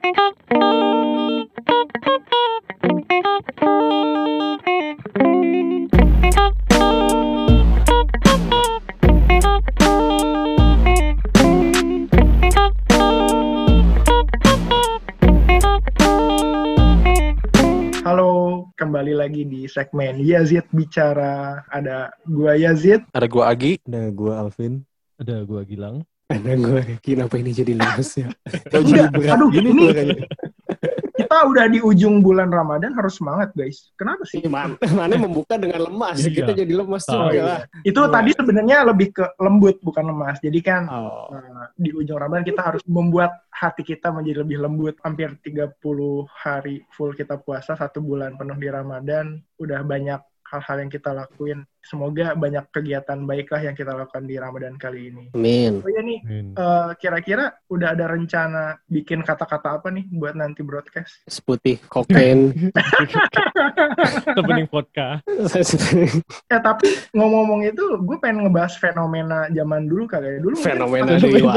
Halo, kembali lagi di segmen Yazid Bicara. Ada gua Yazid. Ada gua Agi. Ada gue Alvin. Ada gua Gilang. Ada gue. Kenapa ini jadi lemes ya? Enggak, aduh gini ini suaranya. kita udah di ujung bulan Ramadan harus semangat guys. Kenapa sih? Mana, mana membuka dengan lemas. Iya. Kita jadi lemas Tahu. juga lah. Itu Wah. tadi sebenarnya lebih ke lembut bukan lemas. Jadi kan Oh. eh, di ujung Ramadan kita harus membuat hati kita menjadi lebih lembut. Hampir 30 hari full kita puasa, satu bulan penuh di Ramadan. Udah banyak hal-hal yang kita lakuin. Semoga banyak kegiatan baiklah yang kita lakukan di Ramadan kali ini. Amin. Oh iya nih. Eh, kira-kira udah ada rencana bikin kata-kata apa nih buat nanti broadcast? Seputih kokain. Tepening vodka. Ya tapi ngomong-ngomong itu, gue pengen ngebahas fenomena zaman dulu kali ya. Dulu Fenomena dewa.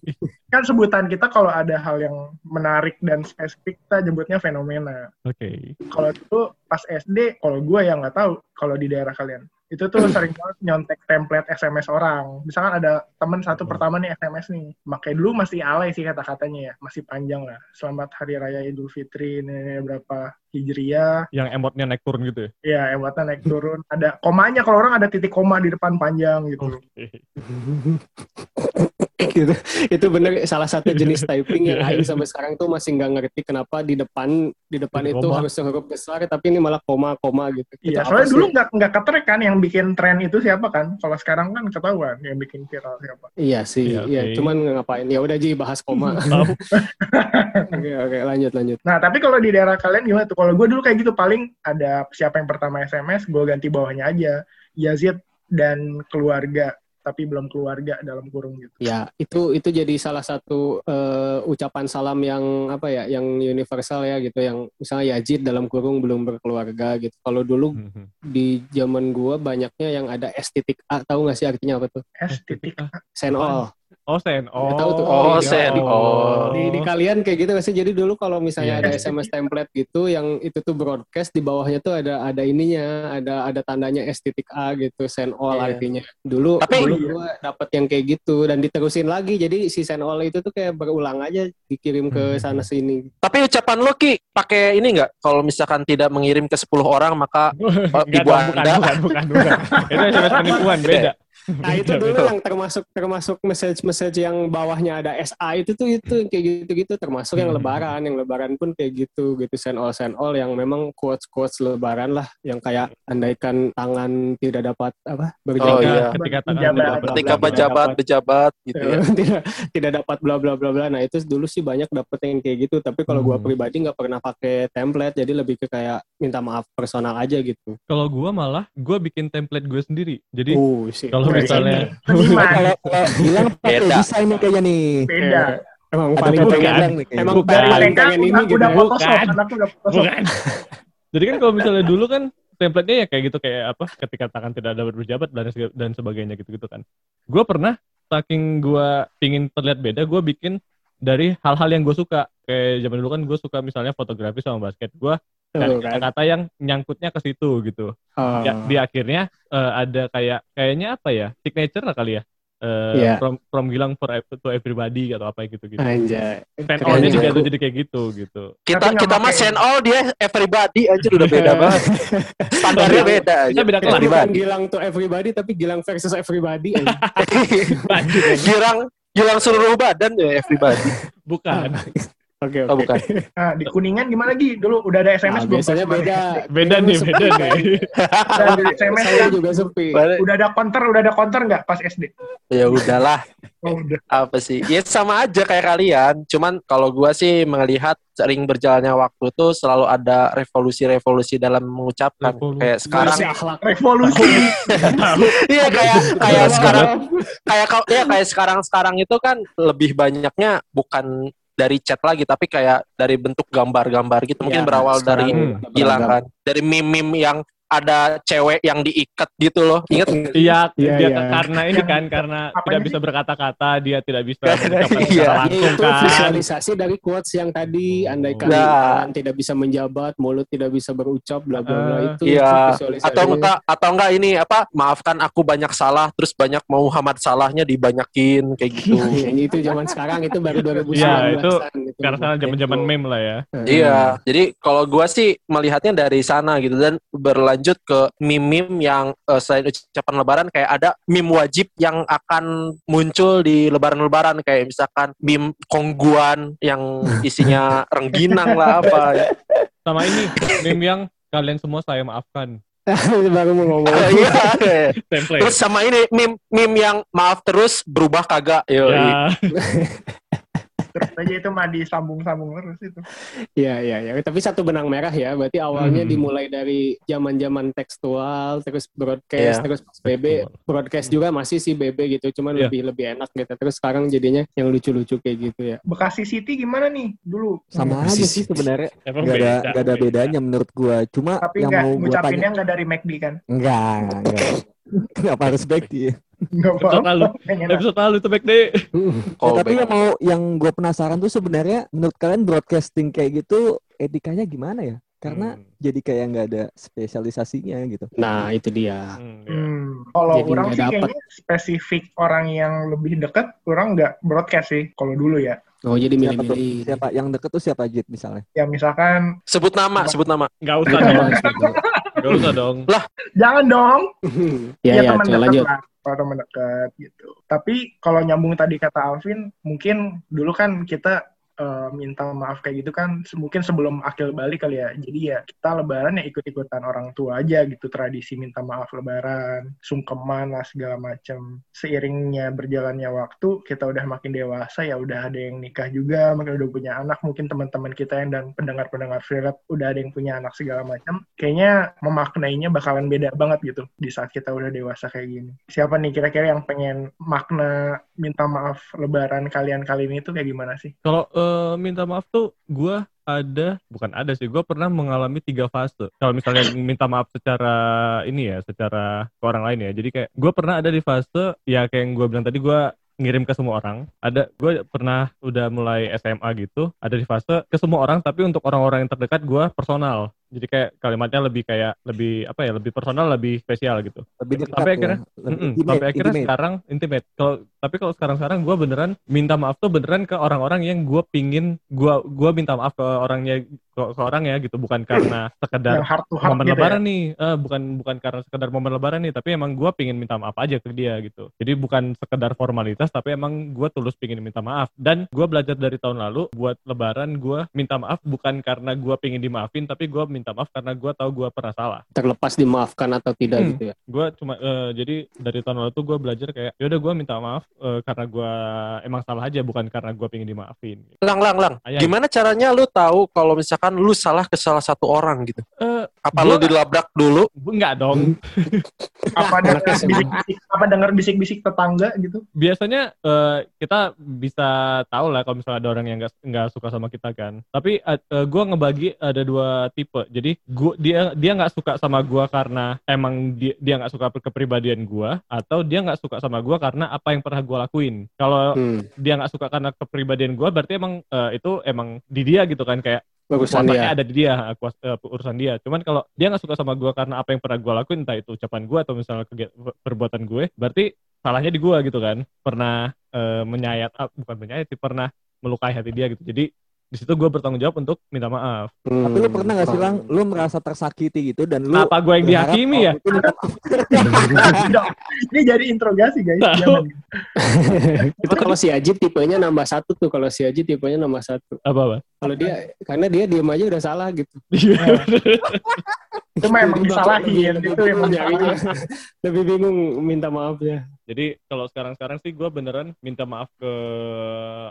kan sebutan kita kalau ada hal yang menarik dan spesifik kita nyebutnya fenomena. Oke. Kalau dulu pas SD, kalau gue yang nggak tahu kalau di daerah kalian itu tuh sering banget nyontek template SMS orang. Misalkan ada temen satu Hmm. pertama nih SMS nih, makanya dulu masih alay sih kata-katanya ya, masih panjang lah. Selamat Hari Raya Idul Fitri, ini berapa Hijriah, Yang emotnya naik turun gitu ya. ya emotnya naik turun. Ada komanya, kalau orang ada titik koma di depan panjang gitu. Oke. gitu. Itu bener salah satu jenis typing yang Aing sampai sekarang tuh masih nggak ngerti kenapa di depan di depan itu koma. harus huruf besar tapi ini malah koma-koma gitu. Itu Iya, soalnya sih? dulu nggak nggak ketrek kan yang bikin tren itu siapa kan? Kalau sekarang kan ketahuan yang bikin viral siapa. Iya sih, Iya, iya. oke. Cuman ngapain? Ya udah Ji bahas koma. Oh, Oke, oke, lanjut, lanjut. Nah, tapi kalau di daerah kalian gimana tuh? Kalau gue dulu kayak gitu, paling ada siapa yang pertama SMS, gue ganti bawahnya aja. Yazid dan keluarga, tapi belum keluarga dalam kurung gitu. Ya, itu itu jadi salah satu eh, ucapan salam yang apa ya, yang universal ya gitu, yang misalnya Yazid dalam kurung belum berkeluarga gitu. Kalau dulu mhm. di zaman gua banyaknya yang ada S titik A, tahu nggak sih artinya apa tuh? S titik A. Send all. Oh, sen. Oh. Tahu tuh. Oh, Di- sen. di- Oh. Di, di kalian kayak gitu sih? Jadi dulu kalau misalnya Iya. ada SMS template gitu, yang itu tuh broadcast di bawahnya tuh ada ada ininya, ada ada tandanya S titik A gitu, send all Iya. artinya. Dulu Tapi- dulu gua dapet yang kayak gitu dan diterusin lagi. Jadi si send all itu tuh kayak berulang aja dikirim ke Hmm. sana sini. Tapi ucapan lo Ki pakai ini nggak? Kalau misalkan tidak mengirim ke 10 orang maka Ibu dong, bukan, bukan, bukan, bukan. Itu SMS penipuan, beda. Nah itu dulu yang termasuk termasuk message-message yang bawahnya ada SA itu tuh itu kayak gitu-gitu termasuk yang Hmm. lebaran yang lebaran pun kayak gitu gitu send all send all yang memang quotes quotes lebaran lah yang kayak andaikan tangan tidak dapat apa Oh, berjabat iya. Ketika tangan Pejabat. tidak ketika pejabat pejabat gitu ya. tidak tidak dapat bla bla bla bla nah itu dulu sih banyak dapet yang kayak gitu tapi kalau gua Hmm. pribadi nggak pernah pakai template jadi lebih ke kayak minta maaf personal aja gitu Kalau gua malah, gua bikin template gue sendiri. Jadi, oh sih kalau misalnya... Kalau bilang pakai Beda. desain nih kayaknya nih. beda. emang Ada paling pengen emang Bukan. paling pengen ini udah, gitu udah. Photoshop, Bukan. Bukan. Jadi kan kalau misalnya dulu kan template-nya ya kayak gitu kayak apa ketika tangan tidak dapat berjabat dan dan sebagainya gitu-gitu kan. Gue pernah saking gue pingin terlihat beda, gue bikin dari hal-hal yang gue suka. Kayak zaman dulu kan gue suka misalnya fotografi sama basket. Gue Tuh, kan. kata-kata yang nyangkutnya ke situ gitu. Oh. Ya, di akhirnya eh, ada kayak kayaknya apa ya signature lah kali ya. Eh, Iya. from from Gilang for ev- to everybody atau apa gitu gitu. Anjay. Fan Keren all-nya juga. tuh jadi kayak gitu gitu. Kita kita mah send all dia everybody anjir udah beda Iya. banget. Standarnya beda aja. Kita beda kelas. bukan Gilang to everybody tapi Gilang versus everybody. Girang Gilang seluruh badan ya everybody. Bukan. Oke Oh oke. bukan. Nah, di Kuningan gimana lagi? Dulu udah ada Nah, SMS belum? biasanya Pas beda. Beda nih, sepi, beda nih. Udah ada SMS Saya kan? juga sepi. Udah ada counter, udah ada counter nggak pas SD? Ya udahlah. Oh, udah. apa sih? Ya sama aja kayak kalian. Cuman kalau gua sih melihat sering berjalannya waktu tuh selalu ada revolusi-revolusi dalam mengucapkan. Revolusi. Kayak sekarang. Revolusi. Iya kayak kayak sekarang kayak kau ya kayak sekarang sekarang itu kan lebih banyaknya bukan dari chat lagi tapi kayak dari bentuk gambar-gambar gitu. Mungkin Ya, berawal dari sekarang kan. Dari meme-meme yang ada cewek yang diikat gitu loh. Ingat nggak? Iya, Iya, dia iya. karena ini kan karena apanya tidak bisa berkata-kata, dia tidak bisa mengucapkan iya. secara langsung itu kan. visualisasi dari quotes yang tadi andaikan Nah. tangan tidak bisa menjabat mulut tidak bisa berucap bla bla bla Eh, itu Iya. visualisasi. Atau enggak atau enggak ini apa? Maafkan aku banyak salah terus banyak Muhammad salahnya dibanyakin kayak gitu. Ya, itu zaman sekarang itu baru 2019 Iya, itu gitu. Karena sekarang zaman-zaman meme lah ya. Iya, jadi kalau gua sih melihatnya dari sana gitu dan berlanjut ke meme-meme yang eh, selain ucapan lebaran kayak ada meme wajib yang akan muncul di lebaran-lebaran kayak misalkan meme kongguan yang isinya rengginang lah apa. Sama ini meme yang kalian semua saya maafkan. baru mau ngomong Iya. Template. Terus sama ini meme meme yang maaf terus berubah kagak. Yo. Ya, Terus aja itu mah disambung-sambung terus itu. Iya iya iya. Tapi satu benang merah ya. Berarti awalnya Hmm. dimulai dari zaman-zaman tekstual, terus broadcast, Iya. terus pas BB, broadcast juga masih sih BB gitu. Cuman Iya. lebih lebih enak gitu. Terus sekarang jadinya yang lucu-lucu kayak gitu ya. Bekasi City gimana nih dulu? Sama aja sih sebenarnya. emang Gak ada, beda, nggak ada beda. bedanya menurut gua. Cuma Tapi yang nggak mau gua tanya. ngucapinnya nggak dari McD kan? Enggak, enggak. Kenapa harus back dia? Nggak Episode lalu. Episode lalu tuh back day. Oh, Ya, tapi yang mau yang gue penasaran tuh sebenarnya menurut kalian broadcasting kayak gitu etikanya gimana ya? Karena Hmm. jadi kayak nggak ada spesialisasinya gitu. Nah itu dia. Hmm, ya. Hmm, kalau Jadi orang nggak sih dapet. kayaknya spesifik orang yang lebih dekat, orang nggak broadcast sih kalau dulu ya. Oh jadi Siapa tuh? milih-milih. Siapa yang deket tuh siapa Jit misalnya? Ya misalkan, Sebut nama, sebut nama. Nggak usah Iya, dong. iya. Usah dong. jangan dong, Ya ya, teman dekat lanjut. lah, kalau teman dekat gitu. Tapi kalau nyambung tadi kata Alvin, mungkin dulu kan kita eh, minta maaf kayak gitu kan mungkin sebelum akil balik kali ya. Jadi ya kita lebaran ya ikut-ikutan orang tua aja gitu tradisi minta maaf lebaran, sungkeman lah segala macam. Seiringnya berjalannya waktu, kita udah makin dewasa ya udah ada yang nikah juga, mungkin udah punya anak, mungkin teman-teman kita yang dan pendengar-pendengar Freerap udah ada yang punya anak segala macam. Kayaknya memaknainya bakalan beda banget gitu di saat kita udah dewasa kayak gini. Siapa nih kira-kira yang pengen makna minta maaf lebaran kalian kali ini tuh kayak gimana sih? Kalau eh, minta maaf tuh gue ada bukan ada sih gue pernah mengalami tiga fase. Kalau misalnya minta maaf secara ini ya secara ke orang lain ya. Jadi kayak gue pernah ada di fase ya kayak yang gue bilang tadi gue ngirim ke semua orang. Ada gue pernah udah mulai SMA gitu ada di fase ke semua orang tapi untuk orang-orang yang terdekat gue personal jadi kayak kalimatnya lebih kayak lebih apa ya lebih personal lebih spesial gitu Lebih dekat Sampai ya. akhirnya- Lebih Mm-mm, intimate, sampai akhirnya intimate. sekarang intimate. Kalau tapi kalau sekarang-sekarang gue beneran minta maaf tuh beneran ke orang-orang yang gue pingin gue gua minta maaf ke orangnya ke, ke orang ya gitu bukan karena sekedar heart to heart momen gitu lebaran ya? nih Eh, bukan bukan karena sekedar momen lebaran nih tapi emang gue pingin minta maaf aja ke dia gitu jadi bukan sekedar formalitas tapi emang gue tulus pingin minta maaf dan gue belajar dari tahun lalu buat lebaran gue minta maaf bukan karena gue pingin dimaafin tapi gue minta maaf karena gue tahu gue pernah salah Terlepas dimaafkan atau tidak Hmm. gitu ya. gue cuma eh, jadi dari tahun lalu tuh gue belajar kayak yaudah gue minta maaf eh, karena gue emang salah aja bukan karena gue pengen dimaafin Lang, lang, lang. Ayah. Gimana caranya lu tahu kalau misalkan lu salah ke salah satu orang gitu? eh Apa Gua- lu dilabrak dulu? enggak dong Apa dengar senang. bisik-bisik, apa dengar bisik-bisik tetangga gitu? biasanya eh, kita bisa tahu lah kalau misalnya ada orang yang nggak nggak suka sama kita kan tapi gue ngebagi ada dua tipe jadi gua dia dia nggak suka sama gue karena emang dia dia nggak suka kepribadian gue atau dia nggak suka sama gue karena apa yang pernah gue lakuin kalau Hmm. dia nggak suka karena kepribadian gue berarti emang eh, itu emang di dia gitu kan kayak Urusan dia. ada di dia kuas- eh, urusan dia. Cuman kalau dia nggak suka sama gue karena apa yang pernah gue lakuin entah itu ucapan gue atau misalnya perbuatan gue berarti salahnya di gue gitu kan. Pernah eh, menyayat ah, bukan menyayat sih pernah melukai hati dia gitu. Jadi di situ gue bertanggung jawab untuk minta maaf Hmm. Tapi lu pernah gak sih Lang, lu merasa tersakiti gitu dan lu kenapa gue yang dihakimi ya itu minta maaf. Ini jadi interogasi guys. Jangan. itu kalau si Ajit tipenya nambah satu tuh kalau si Ajit tipenya nambah satu apa apa kalau dia karena dia diam aja udah salah gitu Itu mah emang Lebih- disalahin. Itu salah. lebih bingung minta maafnya Jadi kalau sekarang-sekarang sih gue beneran minta maaf ke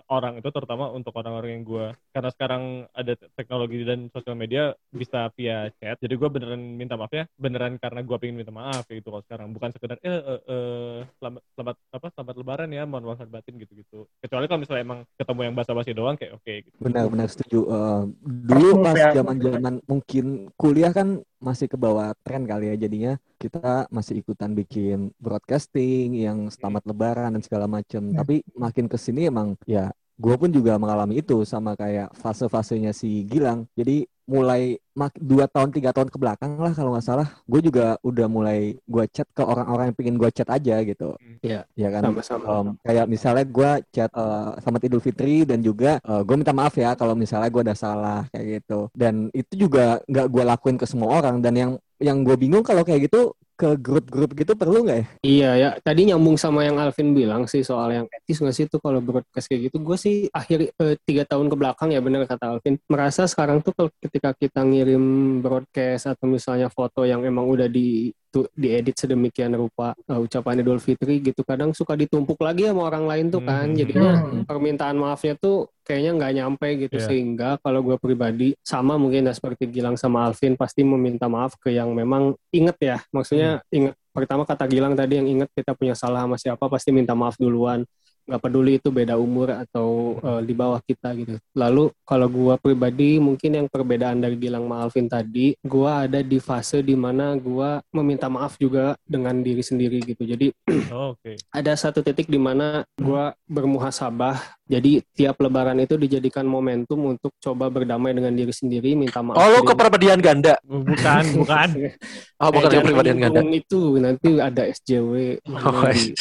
orang itu terutama untuk orang-orang yang gue karena sekarang ada te- teknologi dan sosial media bisa via chat. Jadi gue beneran minta maafnya beneran karena gue pengen minta maaf gitu kalau sekarang bukan sekedar eh, eh, eh, selamat selamat apa selamat lebaran ya mohon maaf batin gitu-gitu. Kecuali kalau misalnya emang ketemu yang basa-basi doang kayak oke gitu. Benar-benar setuju. Eh, dulu pas ya. zaman-zaman mungkin kuliah kan masih ke bawah tren kali ya jadinya kita masih ikutan bikin broadcasting yang selamat lebaran dan segala macem. Ya. Tapi makin ke sini emang ya gue pun juga mengalami itu sama kayak fase-fasenya si Gilang. Jadi mulai mak dua tahun tiga tahun ke belakang lah kalau nggak salah, gue juga udah mulai gue chat ke orang-orang yang pengen gue chat aja gitu. Iya. Ya kan. Sama-sama. Um, kayak misalnya gue chat eh, selamat Idul Fitri dan juga gue minta maaf ya kalau misalnya gue ada salah kayak gitu. Dan itu juga nggak gue lakuin ke semua orang. Dan yang yang gue bingung kalau kayak gitu ke grup-grup gitu perlu nggak ya? Iya ya, tadi nyambung sama yang Alvin bilang sih soal yang etis nggak sih itu kalau broadcast kayak gitu. Gue sih akhir eh, tiga tahun ke belakang ya bener kata Alvin. Merasa sekarang tuh ketika kita ngirim broadcast atau misalnya foto yang emang udah di tu- diedit sedemikian rupa eh, ucapan Idul Fitri gitu kadang suka ditumpuk lagi sama orang lain tuh kan. Hmm. Jadinya Hmm. permintaan maafnya tuh kayaknya nggak nyampe gitu Iya. sehingga kalau gue pribadi sama mungkin ya seperti Gilang sama Alvin pasti meminta maaf ke yang memang inget ya maksudnya inget pertama kata Gilang tadi yang inget kita punya salah sama siapa pasti minta maaf duluan nggak peduli itu beda umur atau eh, di bawah kita gitu lalu kalau gua pribadi mungkin yang perbedaan dari Gilang sama Alvin tadi gua ada di fase di mana gua meminta maaf juga dengan diri sendiri gitu jadi Oh, Oke. ada satu titik di mana gua bermuhasabah. Jadi tiap lebaran itu dijadikan momentum untuk coba berdamai dengan diri sendiri, minta maaf. Oh, lu dari- kepribadian ganda. Bukan, bukan. Oh, bukan Eh, kepribadian ganda. itu nanti ada SJW. Oh, Jadi-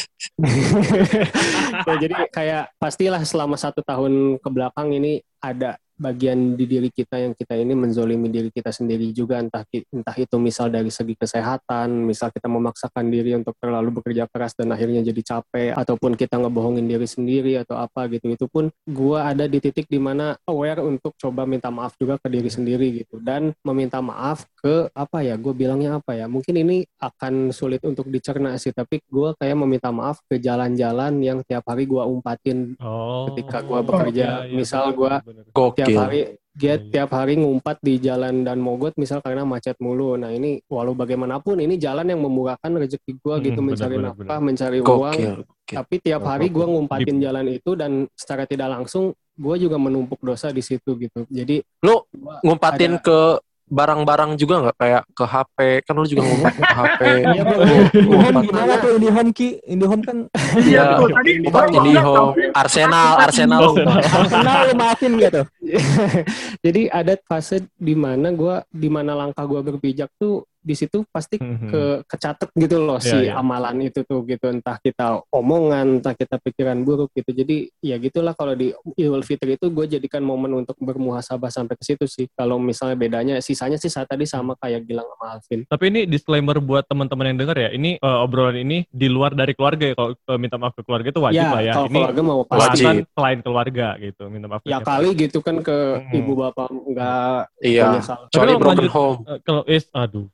ya, jadi kayak pastilah selama satu tahun ke belakang ini ada bagian di diri kita yang kita ini menzolimi diri kita sendiri juga entah entah itu misal dari segi kesehatan misal kita memaksakan diri untuk terlalu bekerja keras dan akhirnya jadi capek ataupun kita ngebohongin diri sendiri atau apa gitu itu pun gua ada di titik di mana aware untuk coba minta maaf juga ke diri sendiri gitu dan meminta maaf ke apa ya gue bilangnya apa ya mungkin ini akan sulit untuk dicerna sih tapi gua kayak meminta maaf ke jalan-jalan yang tiap hari gua umpatin Oh. Ketika gua bekerja, iya, iya, misal bener, gua bener. Tiap hari dia iya. tiap hari ngumpat di jalan dan mogot misal karena macet mulu nah ini walau bagaimanapun ini jalan yang memurahkan rezeki gua Hmm, gitu benar, mencari nafkah mencari uang Gokil. gokil. tapi tiap hari gua ngumpatin jalan itu dan secara tidak langsung gua juga menumpuk dosa di situ gitu jadi Lu Ngumpatin ada- ke barang-barang juga nggak kayak ke HP kan lu juga ngumpat ke HP Iya, Bro. Indihome ngumpat gimana tuh Indihome Ki? Indihome kan Iya. tuh, tadi ngumpat baru ini bilang home tau. Arsenal Arsenal Arsenal lu maafin gak tuh? jadi ada fase di mana gua di mana langkah gua berpijak tuh di situ pasti Mhm. ke kecatet gitu loh Iya, si iya. amalan itu tuh gitu entah kita omongan entah kita pikiran buruk gitu jadi ya gitulah kalau di Idul Fitri itu gue jadikan momen untuk bermuhasabah sampai ke situ sih kalau misalnya bedanya sisanya sih saat tadi sama kayak Gilang sama Alvin Tapi ini disclaimer buat teman-teman yang dengar ya. Ini eh, obrolan ini di luar dari keluarga ya. Kalau eh, minta maaf ke keluarga itu wajib ya lah ya. kalau Ini keluarga mau Wajib. pasti selain keluarga gitu. Minta maaf. ke ya siapa. kali gitu kan ke Mm-mm. ibu bapak nggak iya kecuali broken lanjut- home Eh, kalau is aduh.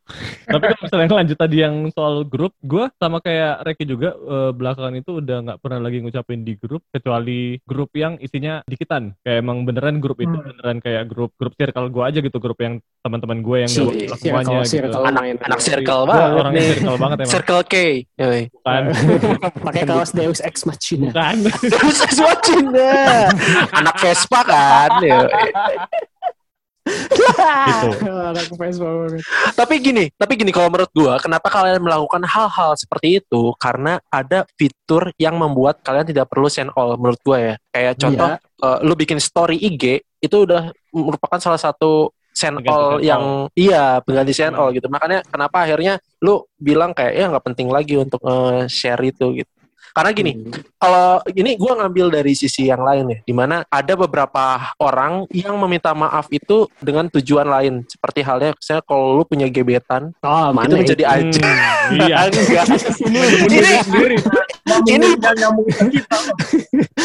Tapi kalau misalnya lanjut tadi yang soal grup, gue sama kayak Reki juga eh, belakangan itu udah nggak pernah lagi ngucapin di grup kecuali grup yang isinya dikitan. Kayak emang beneran grup itu Hmm. beneran kayak grup grup circle gue aja gitu, grup yang teman-teman gue yang Si- nggak circle- semuanya gitu. circle anak main. anak circle Gua banget orangnya nih circle banget emang. circle K Yoi. Bukan. pakai kaos Deus Ex Machina Bukan. terus watching anak Vespa kan Yoi. Gitu. anak Vespa banget. tapi gini tapi gini kalau menurut gua kenapa kalian melakukan hal-hal seperti itu? Karena ada fitur yang membuat kalian tidak perlu send all menurut gua ya. Kayak contoh eh, lu bikin story IG itu udah merupakan salah satu send all yang iya pengganti send Hmm. all gitu. Makanya kenapa akhirnya lu bilang kayak ya nggak penting lagi untuk eh, share itu gitu karena gini Hmm. kalau ini gua ngambil dari sisi yang lain ya, di mana ada beberapa orang yang meminta maaf itu dengan tujuan lain, seperti halnya misalnya kalau lu punya gebetan, oh itu mana menjadi aja. Hmm, iya. Enggak. Ini Ini- sendiri. ini kita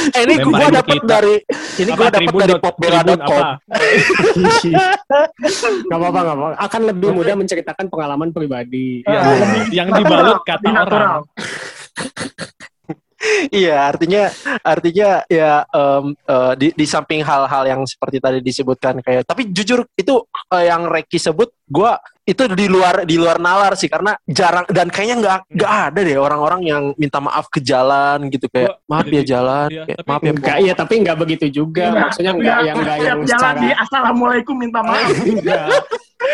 Eh, ini Lemparin gue dapat dari ini gue dapat dari popbella.com. apa? Gak apa-apa, gak apa-apa. Akan lebih mudah menceritakan pengalaman pribadi. Yang, Iya. yang dibalut kata orang. Iya, artinya artinya ya em, eh, di di samping hal-hal yang seperti tadi disebutkan kayak tapi jujur itu eh, yang Reki sebut gua itu di luar di luar nalar sih karena jarang dan kayaknya nggak nggak ada deh orang-orang yang minta maaf ke jalan gitu kayak Gua- maaf ya jalan iya, kayak, tapi maaf ya Enggak, iya tapi enggak begitu juga. Maksudnya enggak yang enggak yang jalan secara di assalamualaikum minta maaf enggak.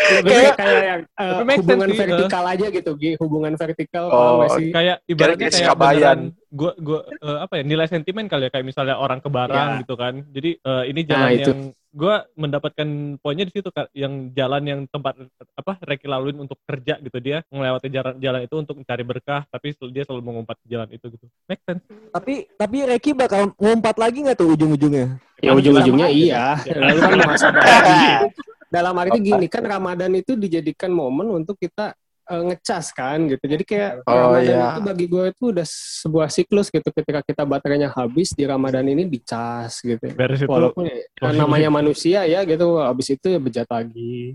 Kayak- kayak yang eh, sense hubungan sih, vertikal aja gitu, Gi. Hubungan vertikal Oh, paham nggak sih? kayak ibaratnya Kayak kayak Kabayan. beneran gua gua eh, apa ya nilai sentimen kali ya kayak misalnya orang ke barang Ya. gitu kan jadi eh, ini Nah, jalan itu. yang gua mendapatkan poinnya di situ yang jalan yang tempat apa Reki laluin untuk kerja gitu dia melewati jalan jalan itu untuk mencari berkah tapi dia selalu mengumpat di jalan itu gitu make sense Tapi tapi Reki bakal ngumpat lagi nggak tuh ujung-ujungnya? Ya ujung-ujungnya iya. Lalu kan masa. Dalam arti gini kan Ramadan itu dijadikan momen untuk kita eh, ngecas kan gitu. Jadi kayak Oh, Ramadan iya. itu bagi gue itu udah sebuah siklus gitu. Ketika kita baterainya habis di Ramadan ini dicas gitu. beres itu Walaupun ya, positif. namanya manusia ya gitu, habis itu ya bejat lagi.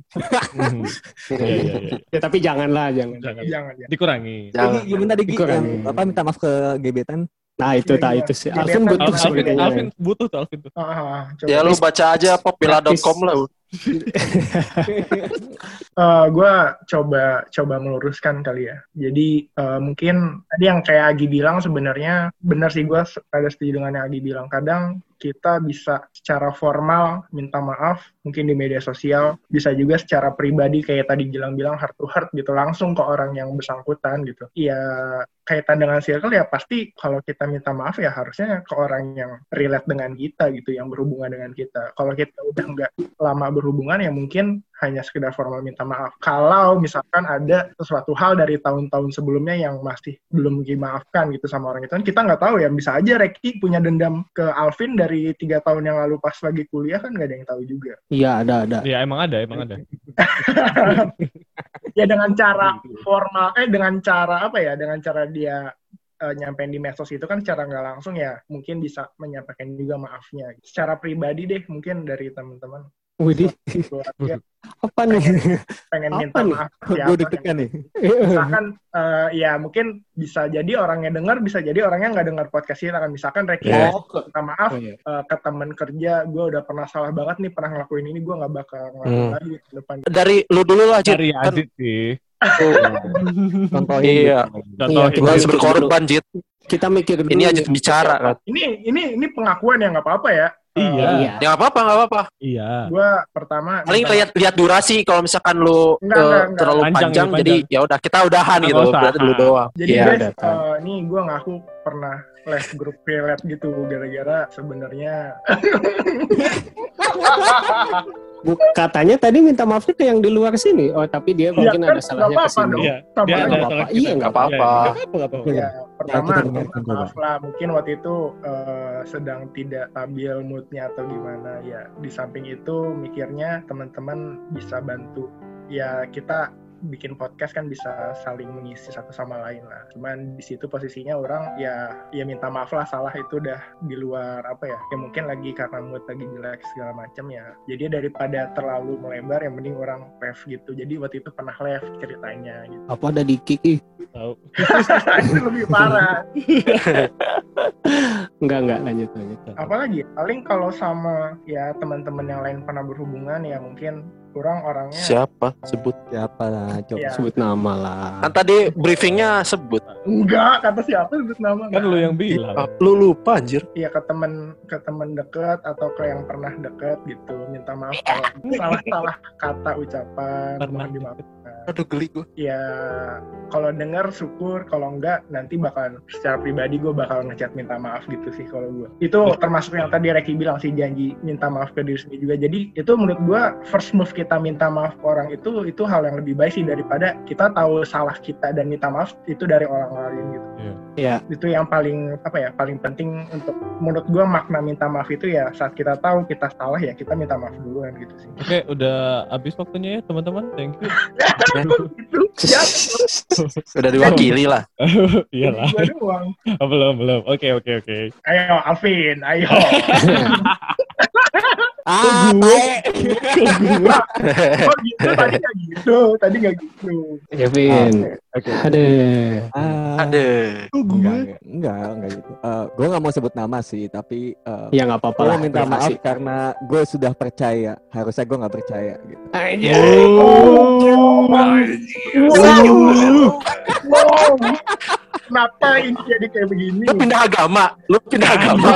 Hmm. Iya, iya, iya. Ya tapi janganlah, jangan. Jangan. jangan ya dikurangi Jangan. Jadi gimana tadi Dikurangi. yang apa minta maaf ke gebetan? Nah itu Iya, tak iya. itu sih. Alvin butuh Al- Alvin. Alvin butuh tuh Alvin tuh Ah, ah, coba. Ya lu baca aja popbella.com lah. Eh, gue coba coba meluruskan kali ya. Jadi eh, mungkin tadi yang kayak Agi bilang sebenarnya benar sih gue ada setuju dengan yang Agi bilang. Kadang kita bisa secara formal minta maaf mungkin di media sosial bisa juga secara pribadi kayak tadi Gilang bilang heart to heart gitu langsung ke orang yang bersangkutan gitu ya kaitan dengan circle ya pasti kalau kita minta maaf ya harusnya ke orang yang relate dengan kita gitu yang berhubungan dengan kita kalau kita udah nggak lama berhubungan ya mungkin hanya sekedar formal minta maaf. Kalau misalkan ada sesuatu hal dari tahun-tahun sebelumnya yang masih belum dimaafkan gitu sama orang itu kan kita nggak tahu ya. Bisa aja Reki punya dendam ke Alvin dari tiga tahun yang lalu pas lagi kuliah kan nggak ada yang tahu juga. Iya ada ada. ya emang ada emang ada. Ya dengan cara formal eh dengan cara apa ya? Dengan cara dia eh, nyampein di medsos itu kan secara nggak langsung ya. Mungkin bisa menyampaikan juga maafnya. Secara pribadi deh mungkin dari teman-teman Widih, apa nih? pengen Apa minta nih? maaf ke Gue siapa deg-degan nih. misalkan eh, ya mungkin bisa jadi orangnya dengar bisa jadi orangnya nggak dengar podcast kan misalkan Reki Iya. Oh, ke- minta maaf oh, iya. eh, ke teman kerja gue udah pernah salah banget nih pernah ngelakuin ini gue nggak bakal ngelakuin Hmm. lagi ke depan Dari lu dulu lah, Jit. dari Kan, Azit sih Contohin. Iya. gitu. contoh Iya, kita harus berkorban, Jit. Kita mikir dulu. Ini aja bicara kan. ini ini ini pengakuan ya nggak apa-apa ya Iya. Iya. Ya nggak apa-apa, nggak apa-apa. iya gue pertama Paling lihat lihat durasi kalau misalkan lu Enggak, eh, enggak, enggak. terlalu Panjang, panjang, panjang. jadi ya udah kita udahan Nggak gitu. usah. Berarti dulu doang. Jadi Iya. guys, datang. eh, ini gue ngaku pernah les grup relate gitu gara-gara sebenarnya Bu- katanya tadi minta maafnya ke yang di luar sini. Oh, tapi dia Iya, mungkin kan, ada salahnya ke sini. iya Sama dia aja. ada Nggak salah apa-apa. Iya, nggak apa-apa. Iya, nggak apa-apa ya pertama dengarkan maaf lah mungkin waktu itu eh, sedang tidak stabil moodnya atau gimana. Ya di samping itu mikirnya teman-teman bisa bantu. Ya kita bikin podcast kan bisa saling mengisi satu sama lain lah. Cuman di situ posisinya orang ya ya minta maaf lah salah itu udah di luar apa ya. Ya mungkin lagi karena mood lagi jelek segala macam ya. Jadi daripada terlalu melebar yang mending orang ref gitu. Jadi waktu itu pernah left ceritanya gitu. Apa ada di Kiki? Tahu. itu lebih parah. Enggak, enggak. Lanjut, lanjut. Apalagi paling kalau sama ya teman-teman yang lain pernah berhubungan ya mungkin kurang orangnya Siapa sebut? Siapa lah, Cok? Ya. Sebut nama lah. Kan tadi briefingnya sebut. enggak kata siapa sebut nama kan lu yang bilang Ah, Lu lupa anjir. Iya ke temen ke temen deket atau ke yang pernah deket gitu minta maaf kalau salah salah kata ucapan Pernah mohon dimaafkan Aduh geli gue. ya kalau dengar syukur kalau enggak nanti bakal secara pribadi gue bakal ngechat minta maaf gitu sih kalau gue itu termasuk yang tadi Reki bilang sih janji minta maaf ke diri sendiri juga. Jadi itu menurut gue first move kita minta maaf ke orang itu itu hal yang lebih baik sih daripada kita tahu salah kita dan minta maaf itu dari orang lain gitu. Iya. itu yang paling apa ya paling penting untuk menurut gue makna minta maaf itu ya saat kita tahu kita salah ya kita minta maaf duluan gitu sih. Oke udah habis waktunya ya teman-teman. Thank you men. Itu ya, Udah diwakili lah. Iyalah. Oh, belum, belum. Oke, oke, oke. Ayo Alvin, ayo. Ah, tae. Oh gitu, tadi nggak gitu, tadi nggak gitu. Kevin. Oke. Aduh. Ah, Ada. Enggak, enggak, enggak gitu. Eh, gue nggak mau sebut nama sih, tapi eh, Ya nggak apa-apa gue lah. minta maaf kasih. karena gue sudah percaya. Harusnya gue nggak percaya gitu. Aja. Oh, wow. wow. Kenapa ini jadi kayak begini? Lu pindah agama. Lu pindah agama.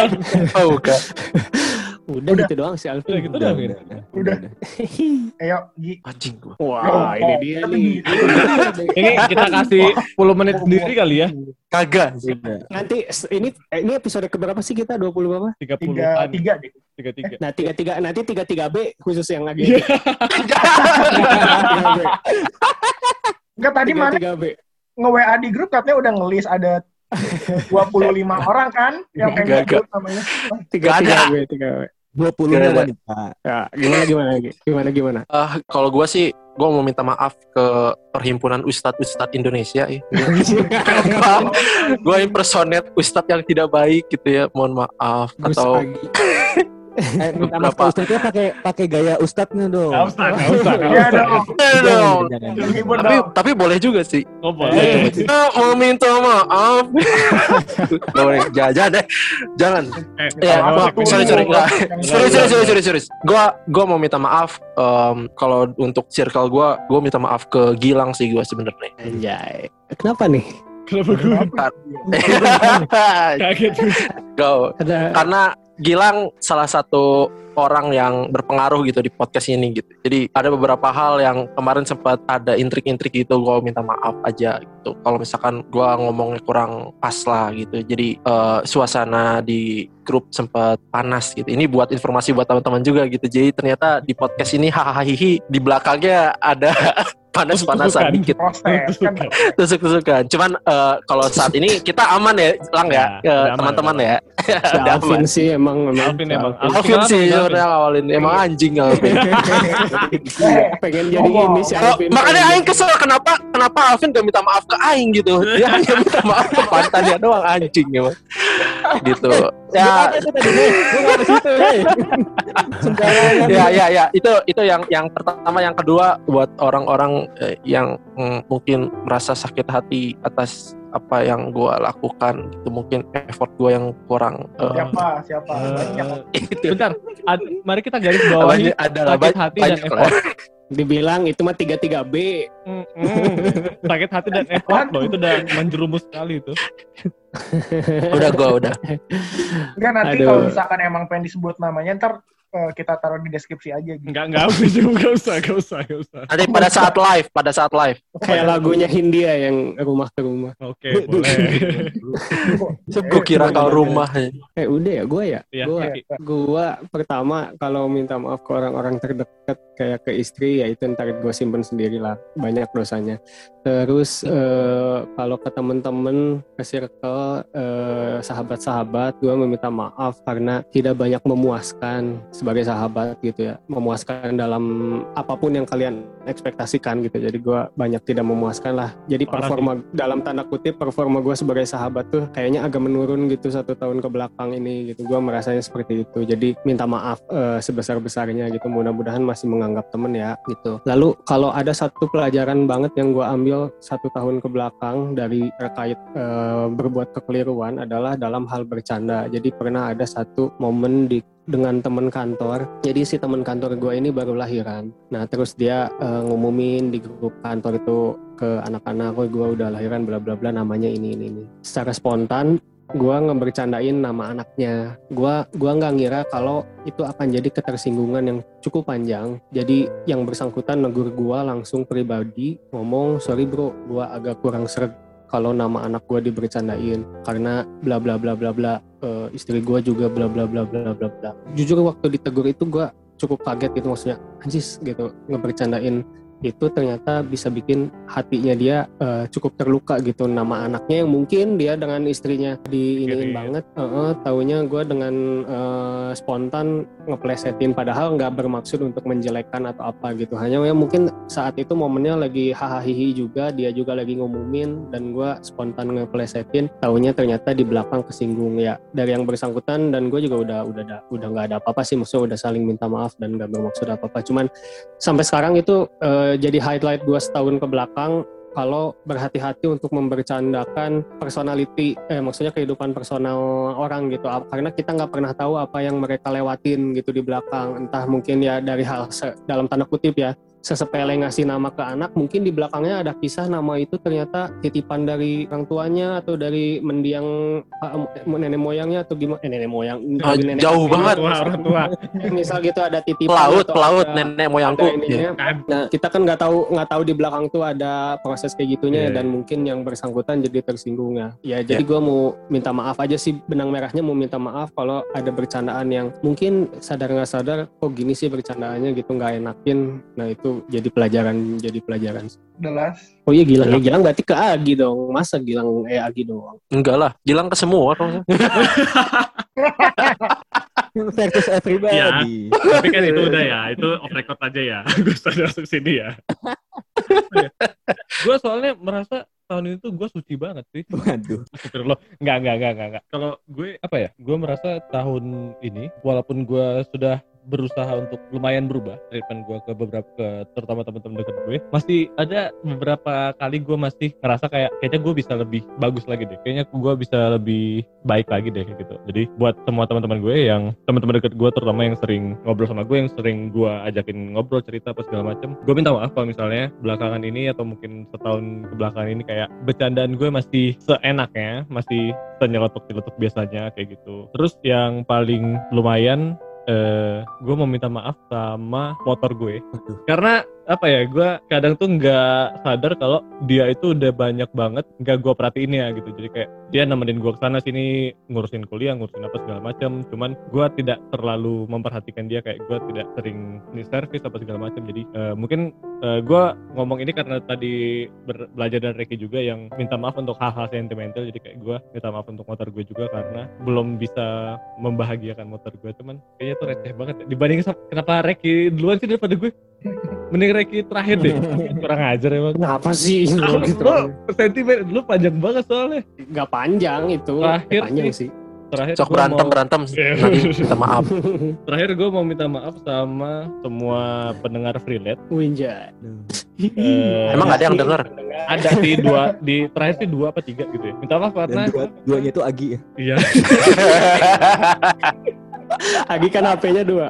Oh, bukan. Udah, Udah. gitu doang Udah Alvin. gitu dah, Vin. Udah. Ayo, Gi. Anjing gua. Wah, ini dia nih. Ini kita kasih 10 menit sendiri kali ya. Kagak sih. Udah. Nanti ini ini episode keberapa sih kita? 20 berapa? 30-an. Tiga, tiga deh. 33. Nah, tiga tiga nanti tiga tiga B khusus yang lagi. Enggak, tadi Tiga mana tiga B. nge-WA di grup katanya udah ngelis ada 25 orang kan yang pengen Gak, gak. ikut namanya. Tiga tiga ada. B tiga B. 20 Gak ada. wanita. Ya, gimana gimana? Gimana gimana? Eh, kalau gua sih gua mau minta maaf ke perhimpunan ustadz ustadz Indonesia ya. gua impersonate ustadz yang tidak baik gitu ya. Mohon maaf Gus atau. Eh, minta maaf ke ustadznya pakai pakai gaya ustadznya dong. Usah, nggak Iya usah. dong. Dong. Tapi tapi boleh juga sih. Oh, boleh. Eh, Kita mau minta maaf. Gak boleh. Jangan, jangan deh. Jangan. Eh, Ya, gua- sorry, sorry, lain. serius, serius, serius, serius. Gua, gua mau minta maaf. em, kalau untuk circle gua, gua minta maaf ke Gilang sih gua sebenarnya. Anjay. Kenapa nih? Kenapa gue kaget? Go. Ada Karena Gilang salah satu orang yang berpengaruh gitu di podcast ini gitu. Jadi ada beberapa hal yang kemarin sempat ada intrik-intrik gitu. Gua minta maaf aja gitu. Kalau misalkan gua ngomongnya kurang pas lah gitu. Jadi eh, suasana di grup sempat panas gitu. Ini buat informasi buat teman-teman juga gitu. Jadi ternyata di podcast ini hahaha di belakangnya ada panas-panasan dikit kan. tusuk-tusukan. Cuman eh, kalau saat ini kita aman ya, lang ya, Ya, udah teman-teman udah ya. si Udah Alvin sih emang Alvin emang. Alvin sih sebenarnya awalin emang anjing Alvin. pengen jadi ini si Alvin. makanya Aing kesel kenapa kenapa Alvin gak minta maaf ke Aing gitu. Dia hanya minta maaf ke pantannya doang anjing emang. Gitu. Ya, Gue ya, ya, ya. Itu itu yang yang pertama, yang kedua buat orang-orang eh, yang mm, mungkin merasa sakit hati atas apa yang gua lakukan itu mungkin effort gua yang kurang eh, Siapa? Siapa? Banyak. Eh, itu Bentar, ad- mari kita garis bawahi ada sakit hati dan effort. dibilang itu mah tiga tiga B. Sakit hati dan effort loh itu udah menjerumus sekali itu. udah gua udah Enggak nanti kalau misalkan emang pengen disebut namanya ntar eh, kita taruh di deskripsi aja gitu. Enggak enggak usah enggak usah enggak usah enggak usah. nanti pada saat live pada saat live Kayak lagunya Hindia yang rumah ke rumah. Oke, boleh. gua kira kau rumah Eh udah ya, gue ya. Iya, Gua, Iki. gua pertama kalau minta maaf ke orang-orang terdekat kayak ke istri ya itu ntar gue simpen sendiri lah. Banyak dosanya. Terus eh, kalau ke temen-temen ke circle eh, sahabat-sahabat gue meminta maaf karena tidak banyak memuaskan sebagai sahabat gitu ya. Memuaskan dalam apa pun yang kalian ekspektasikan gitu. Jadi gue banyak tidak memuaskan lah. Jadi performa dalam tanda kutip performa gue sebagai sahabat tuh kayaknya agak menurun gitu satu tahun ke belakang ini gitu. Gue merasanya seperti itu. Jadi minta maaf eh, sebesar-besarnya gitu. Mudah-mudahan masih menganggap temen ya gitu. Lalu kalau ada satu pelajaran banget yang gue ambil satu tahun ke belakang dari terkait eh, berbuat kekeliruan adalah dalam hal bercanda. Jadi pernah ada satu momen di dengan teman kantor. Jadi si teman kantor gue ini baru lahiran. Nah terus dia eh, ngumumin di grup kantor itu ke anak-anak, gue udah lahiran bla bla bla namanya ini ini ini. Secara spontan gue ngebercandain nama anaknya. Gua gua nggak ngira kalau itu akan jadi ketersinggungan yang cukup panjang. Jadi yang bersangkutan negur gua langsung pribadi ngomong sorry bro, gua agak kurang seret kalau nama anak gua dibercandain karena bla bla bla bla bla Eh, istri gua juga bla bla bla bla bla bla. Jujur waktu ditegur itu gua cukup kaget gitu maksudnya anjis gitu ngebercandain itu ternyata bisa bikin hatinya dia eh, cukup terluka gitu. Nama anaknya yang mungkin dia dengan istrinya diiniin Jadi- banget. Heeh, taunya gue dengan eh, spontan ngeplesetin padahal nggak bermaksud untuk menjelekkan atau apa gitu. Hanya ya mungkin saat itu momennya lagi hahaha juga dia juga lagi ngumumin dan gue spontan ngeplesetin taunya ternyata di belakang kesinggung ya. Dari yang bersangkutan dan gue juga udah udah udah nggak ada apa-apa sih maksudnya udah saling minta maaf dan nggak bermaksud apa-apa. Cuman sampai sekarang itu jadi highlight gue setahun ke belakang kalau berhati-hati untuk membercandakan personality, eh, maksudnya kehidupan personal orang gitu, karena kita nggak pernah tahu apa yang mereka lewatin gitu di belakang, entah mungkin ya dari hal dalam tanda kutip ya sesepele ngasih nama ke anak, mungkin di belakangnya ada kisah nama itu ternyata titipan dari orang tuanya atau dari mendiang eh, nenek moyangnya atau gimana? Eh, nenek moyang Ah, dari nenek jauh kakeknya. banget. Tua, orang tua. Misal gitu ada titipan Pelaut, pelaut ada- nenek moyangku. ada ininya. Kan? Nah, kita kan nggak tahu nggak tahu di belakang tuh ada proses kayak gitunya Iya. dan mungkin yang bersangkutan jadi tersinggung ya. Ya jadi gua mau minta maaf aja sih benang merahnya mau minta maaf kalau ada bercandaan yang mungkin sadar nggak sadar kok gini sih bercandaannya gitu nggak enakin. Nah itu jadi pelajaran jadi pelajaran. Jelas. Oh iya Gilang ya Gilang berarti ke Agi dong. Masa Gilang eh Agi doang. Enggak lah, Gilang ke semua. dong. versus everybody. Tapi kan itu udah ya, itu off record aja ya. gue sudah masuk sini ya. gue soalnya merasa tahun ini tuh gue suci banget sih. Waduh. Astagfirullah. Enggak, enggak, enggak, enggak, enggak. Kalau gue, apa ya, gue merasa tahun ini, walaupun gue sudah berusaha untuk lumayan berubah treatment gue ke beberapa ke terutama teman-teman dekat gue. Masih ada beberapa kali gue masih ngerasa kayak kayaknya gue bisa lebih bagus lagi deh. Kayaknya gue bisa lebih baik lagi deh gitu. Jadi buat semua teman-teman gue yang teman-teman dekat gue terutama yang sering ngobrol sama gue yang sering gue ajakin ngobrol cerita apa segala macam gue minta maaf kalau misalnya belakangan ini atau mungkin setahun ke belakangan ini kayak bercandaan gue masih seenaknya masih senyelotok-nyelotok biasanya kayak gitu. Terus yang paling lumayan eh gue mau minta maaf sama motor gue. Karena apa ya gue kadang tuh nggak sadar kalau dia itu udah banyak banget nggak gue perhatiin ya gitu. Jadi kayak dia nemenin gue ke sana sini ngurusin kuliah ngurusin apa segala macam cuman gue tidak terlalu memperhatikan dia kayak gue tidak sering ini servis apa segala macam jadi eh, mungkin gue ngomong ini karena tadi belajar dari Reiki juga yang minta maaf untuk hal-hal sentimental. Jadi kayak gue minta maaf untuk motor gue juga karena belum bisa membahagiakan motor gue cuman kayaknya tuh receh banget ya. dibandingin sama kenapa Reiki duluan sih daripada gue? Mending Reiki terakhir deh kurang ajar emang Kenapa sih? gitu. lu sentimen lu panjang banget soalnya Nggak panjang itu. Terakhir panjang sih. sih. terakhir Sok gua berantem mau- berantem. Iya. Minta maaf. terakhir gue mau minta maaf sama semua pendengar freelance Winjai. Eh, Emang ada yang denger? ada di dua di terakhir sih dua apa tiga gitu ya minta maaf karena Dan dua, duanya itu Agi ya. iya Agi kan HP-nya dua.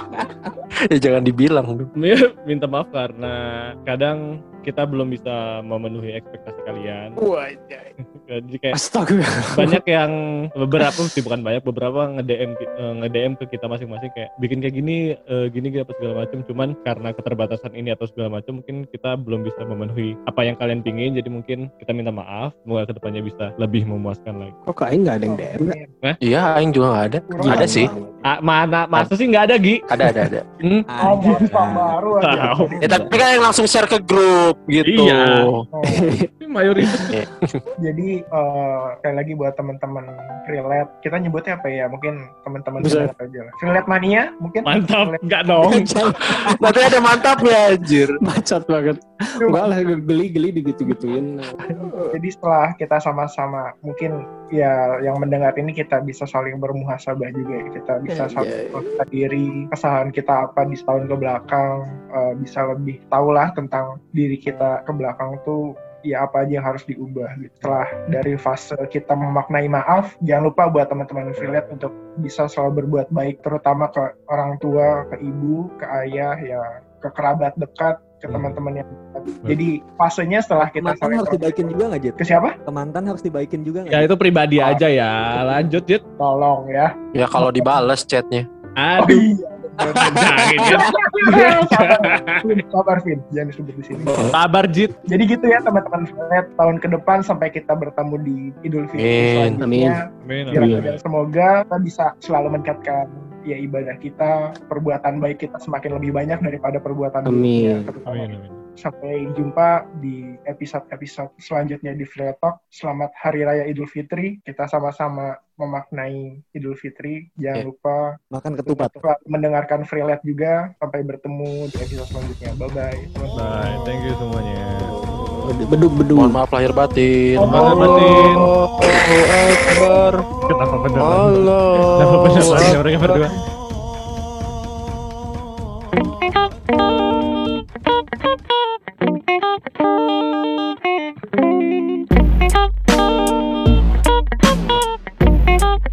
ya jangan dibilang. Minta maaf karena kadang kita belum bisa memenuhi ekspektasi kalian jadi kayak Astaga. banyak yang beberapa sih bukan banyak beberapa nge-DM eh, nge-DM ke kita masing-masing kayak bikin kayak gini eh, gini gini apa segala macam cuman karena keterbatasan ini atau segala macam mungkin kita belum bisa memenuhi apa yang kalian pingin jadi mungkin kita minta maaf semoga ke depannya bisa lebih memuaskan lagi Kok kayaknya nggak ada yang DM? Iya, Aing juga nggak ada. Ada sih. Ah, mana masa sih nggak ada Gi Ada, ada, ada. hmm? Oh, Pak baru aja. Tahu. Ya, tapi kan yang langsung share ke grup gitu. Iya. Oh, mayoritas jadi eh, sekali lagi buat teman-teman relate, kita nyebutnya apa ya? Mungkin teman-teman relate aja lah. Relate mania mungkin. mantap Relate- nggak dong Nanti ada mantapnya anjir. Bacot banget. Enggak lah geli-geli digitu-gituin. Jadi setelah kita sama-sama mungkin ya yang mendengar ini kita bisa saling bermuhasabah juga ya. Kita bisa Iya, saling iya. melihat diri, kesalahan kita apa di setahun ke belakang, eh, bisa lebih tahulah tentang diri kita ke belakang tuh ya apa aja yang harus diubah gitu. Setelah dari fase kita memaknai maaf, jangan lupa buat teman-teman affiliate untuk bisa selalu berbuat baik terutama ke orang tua, ke ibu, ke ayah ya ke kerabat dekat, ke Hmm. teman-teman yang dekat. Jadi fasenya setelah kita Mantan saling harus dibaikin juga nggak, Jet? ke siapa? Ke mantan harus dibaikin juga nggak? ya itu pribadi aja ya lanjut Jit Tolong ya. Ya kalau dibales chatnya. Oh aduh iya. jangan Jit sabar, Vin. jangan disebut di sini. sabar Jit Jadi gitu ya teman-teman Fred, tahun ke depan sampai kita bertemu di Idul Fitri Amin. selanjutnya. Amin, amin, semoga kita bisa selalu meningkatkan ya ibadah kita, perbuatan baik kita semakin lebih banyak daripada perbuatan Amin. buruknya, terutama amin, amin. Sampai jumpa di episode-episode selanjutnya di Free Talk. Selamat Hari Raya Idul Fitri. Kita sama-sama memaknai Idul Fitri. Jangan Oke. lupa Makan ketupat. mendengarkan Free Lab juga. Sampai bertemu di episode selanjutnya. Bye-bye. Bye, thank you semuanya. Beduk-beduk. Mohon maaf lahir batin. Oh, lahir batin. oh, Akbar. Kenapa benar Allah. Kenapa benar beneran orangnya berdua? Thank you.